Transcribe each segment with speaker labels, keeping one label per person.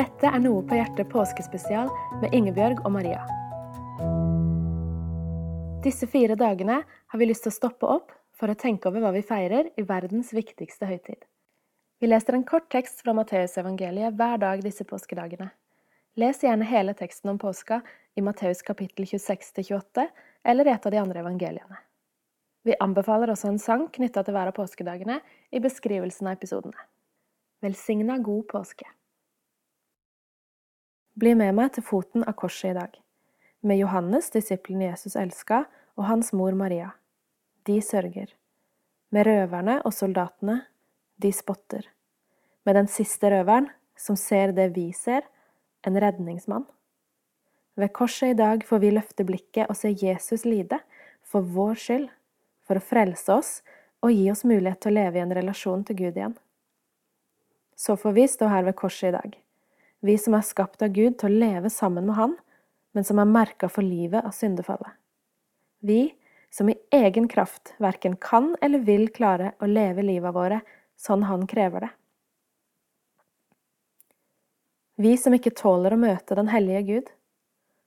Speaker 1: Dette er Noe på hjertet påskespesial med Ingebjørg og Maria. Disse fire dagene har vi lyst til å stoppe opp for å tenke over hva vi feirer i verdens viktigste høytid. Vi leser en kort tekst fra Matteusevangeliet hver dag disse påskedagene. Les gjerne hele teksten om påska i Matteus kapittel 26-28 eller i et av de andre evangeliene. Vi anbefaler også en sang knytta til hver av påskedagene i beskrivelsen av episodene. Velsigna god påske! Bli med meg til foten av korset i dag, med Johannes, disippelen Jesus elska, og hans mor Maria. De sørger. Med røverne og soldatene. De spotter. Med den siste røveren, som ser det vi ser, en redningsmann. Ved korset i dag får vi løfte blikket og se Jesus lide, for vår skyld, for å frelse oss og gi oss mulighet til å leve i en relasjon til Gud igjen. Så får vi stå her ved korset i dag, vi som er skapt av Gud til å leve sammen med Han, men som er merka for livet av syndefallet. Vi som i egen kraft verken kan eller vil klare å leve livet våre sånn Han krever det. Vi som ikke tåler å møte den hellige Gud.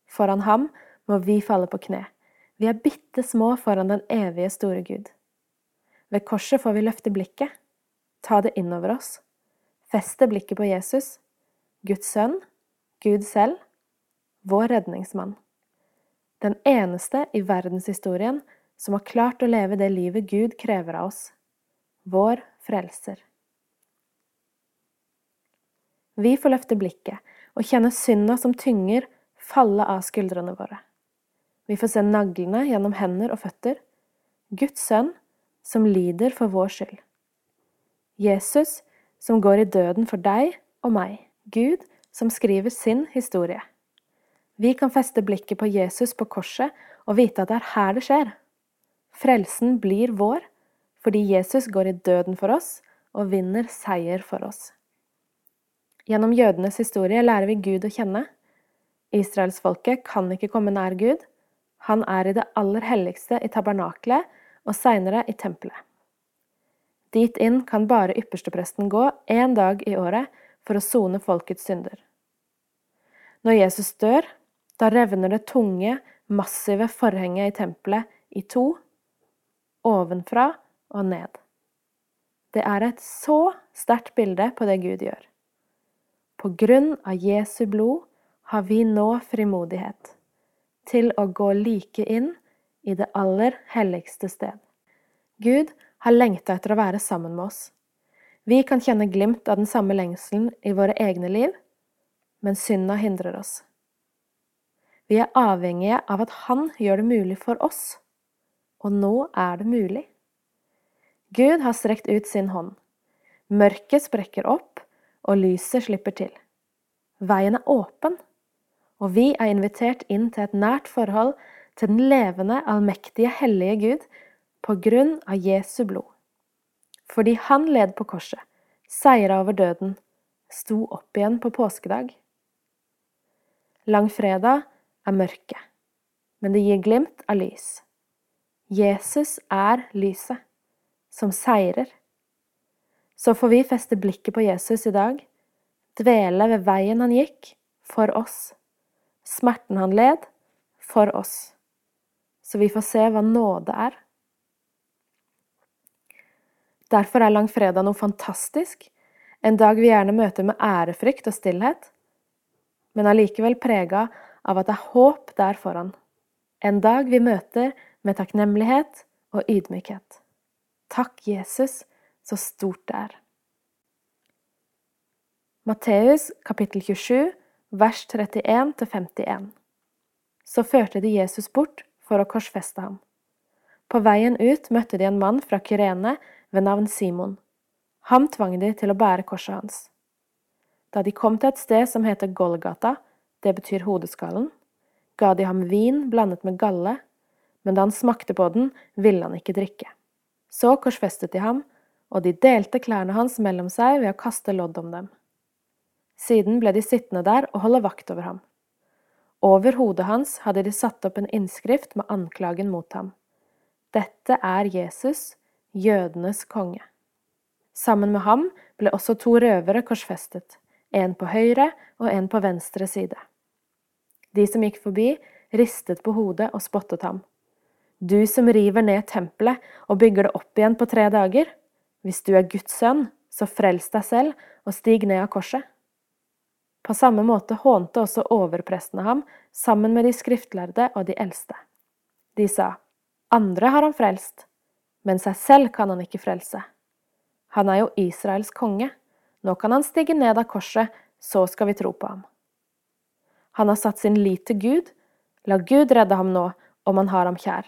Speaker 1: Foran ham må vi falle på kne. Vi er bitte små foran den evige, store Gud. Ved korset får vi løfte blikket, ta det innover oss, feste blikket på Jesus, Guds sønn, Gud selv, vår redningsmann. Den eneste i verdenshistorien som har klart å leve det livet Gud krever av oss. Vår frelser. Vi får løfte blikket og kjenne synda som tynger, falle av skuldrene våre. Vi får se naglene gjennom hender og føtter. Guds sønn som lider for vår skyld. Jesus som går i døden for deg og meg. Gud som skriver sin historie. Vi kan feste blikket på Jesus på korset og vite at det er her det skjer. Frelsen blir vår fordi Jesus går i døden for oss og vinner seier for oss. Gjennom jødenes historie lærer vi Gud å kjenne. Israelsfolket kan ikke komme nær Gud. Han er i det aller helligste i tabernaklet og seinere i tempelet. Dit inn kan bare ypperstepresten gå én dag i året for å sone folkets synder. Når Jesus dør, da revner det tunge, massive forhenget i tempelet i to, ovenfra og ned. Det er et så sterkt bilde på det Gud gjør. På grunn av Jesu blod har vi nå frimodighet til å gå like inn i det aller helligste sted. Gud har lengta etter å være sammen med oss. Vi kan kjenne glimt av den samme lengselen i våre egne liv, men synda hindrer oss. Vi er avhengige av at Han gjør det mulig for oss, og nå er det mulig. Gud har strekt ut sin hånd. Mørket sprekker opp, og lyset slipper til. Veien er åpen, og vi er invitert inn til et nært forhold til den levende, allmektige, hellige Gud på grunn av Jesu blod. Fordi han led på korset, seira over døden, sto opp igjen på påskedag. Langfredag er mørke, men det gir glimt av lys. Jesus er lyset, som seirer. Så får vi feste blikket på Jesus i dag dvele ved veien han gikk, for oss, smerten han led, for oss, så vi får se hva nåde er. Derfor er langfredag noe fantastisk, en dag vi gjerne møter med ærefrykt og stillhet, men allikevel prega av at det er håp der foran, en dag vi møter med takknemlighet og ydmykhet. Takk, Jesus, så stort det er. Matteus kapittel 27, vers 31-51. Så førte de Jesus bort for å korsfeste ham. På veien ut møtte de en mann fra Kyrene ved navn Simon. Ham tvang de til å bære korset hans. Da de kom til et sted som heter Golgata, det betyr hodeskallen, ga de ham vin blandet med galle, men da han smakte på den, ville han ikke drikke. Så korsfestet de ham, og de delte klærne hans mellom seg ved å kaste lodd om dem. Siden ble de sittende der og holde vakt over ham. Over hodet hans hadde de satt opp en innskrift med anklagen mot ham. Dette er Jesus, jødenes konge. Sammen med ham ble også to røvere korsfestet, en på høyre og en på venstre side. De som gikk forbi, ristet på hodet og spottet ham. Du som river ned tempelet og bygger det opp igjen på tre dager, hvis du er Guds sønn, så frels deg selv og stig ned av korset. På samme måte hånte også overprestene ham sammen med de skriftlærde og de eldste. De sa, andre har han frelst, men seg selv kan han ikke frelse. Han er jo Israels konge, nå kan han stige ned av korset, så skal vi tro på ham. Han har satt sin lit til Gud, la Gud redde ham nå, om han har ham kjær.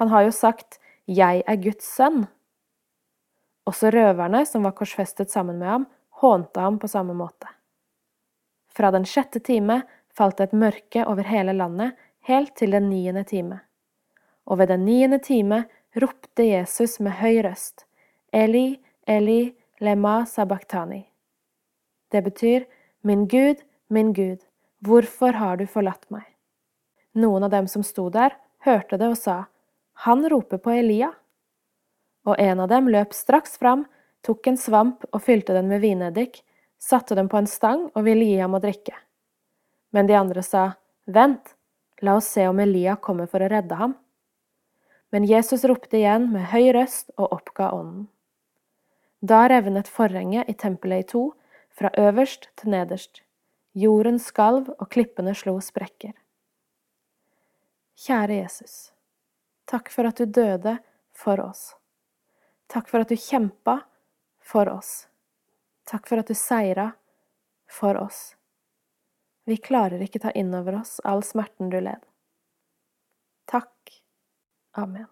Speaker 1: Han har jo sagt, Jeg er Guds sønn. Også røverne som var korsfestet sammen med ham, hånte ham på samme måte. Fra den sjette time falt det et mørke over hele landet, helt til den niende time. Og ved den niende time ropte Jesus med høy røst, Eli, Eli, lema sabachthani. Det betyr, Min Gud, min Gud, hvorfor har du forlatt meg? Noen av dem som sto der, hørte det og sa, Han roper på Elia. Og en av dem løp straks fram, tok en svamp og fylte den med vineddik, satte den på en stang og ville gi ham å drikke. Men de andre sa, Vent, la oss se om Elia kommer for å redde ham. Men Jesus ropte igjen med høy røst og oppga ånden. Da revnet forhenget i tempelet i to, fra øverst til nederst. Jorden skalv og klippene slo sprekker. Kjære Jesus, takk for at du døde for oss. Takk for at du kjempa for oss. Takk for at du seira for oss. Vi klarer ikke ta inn over oss all smerten du led. Takk. Amen.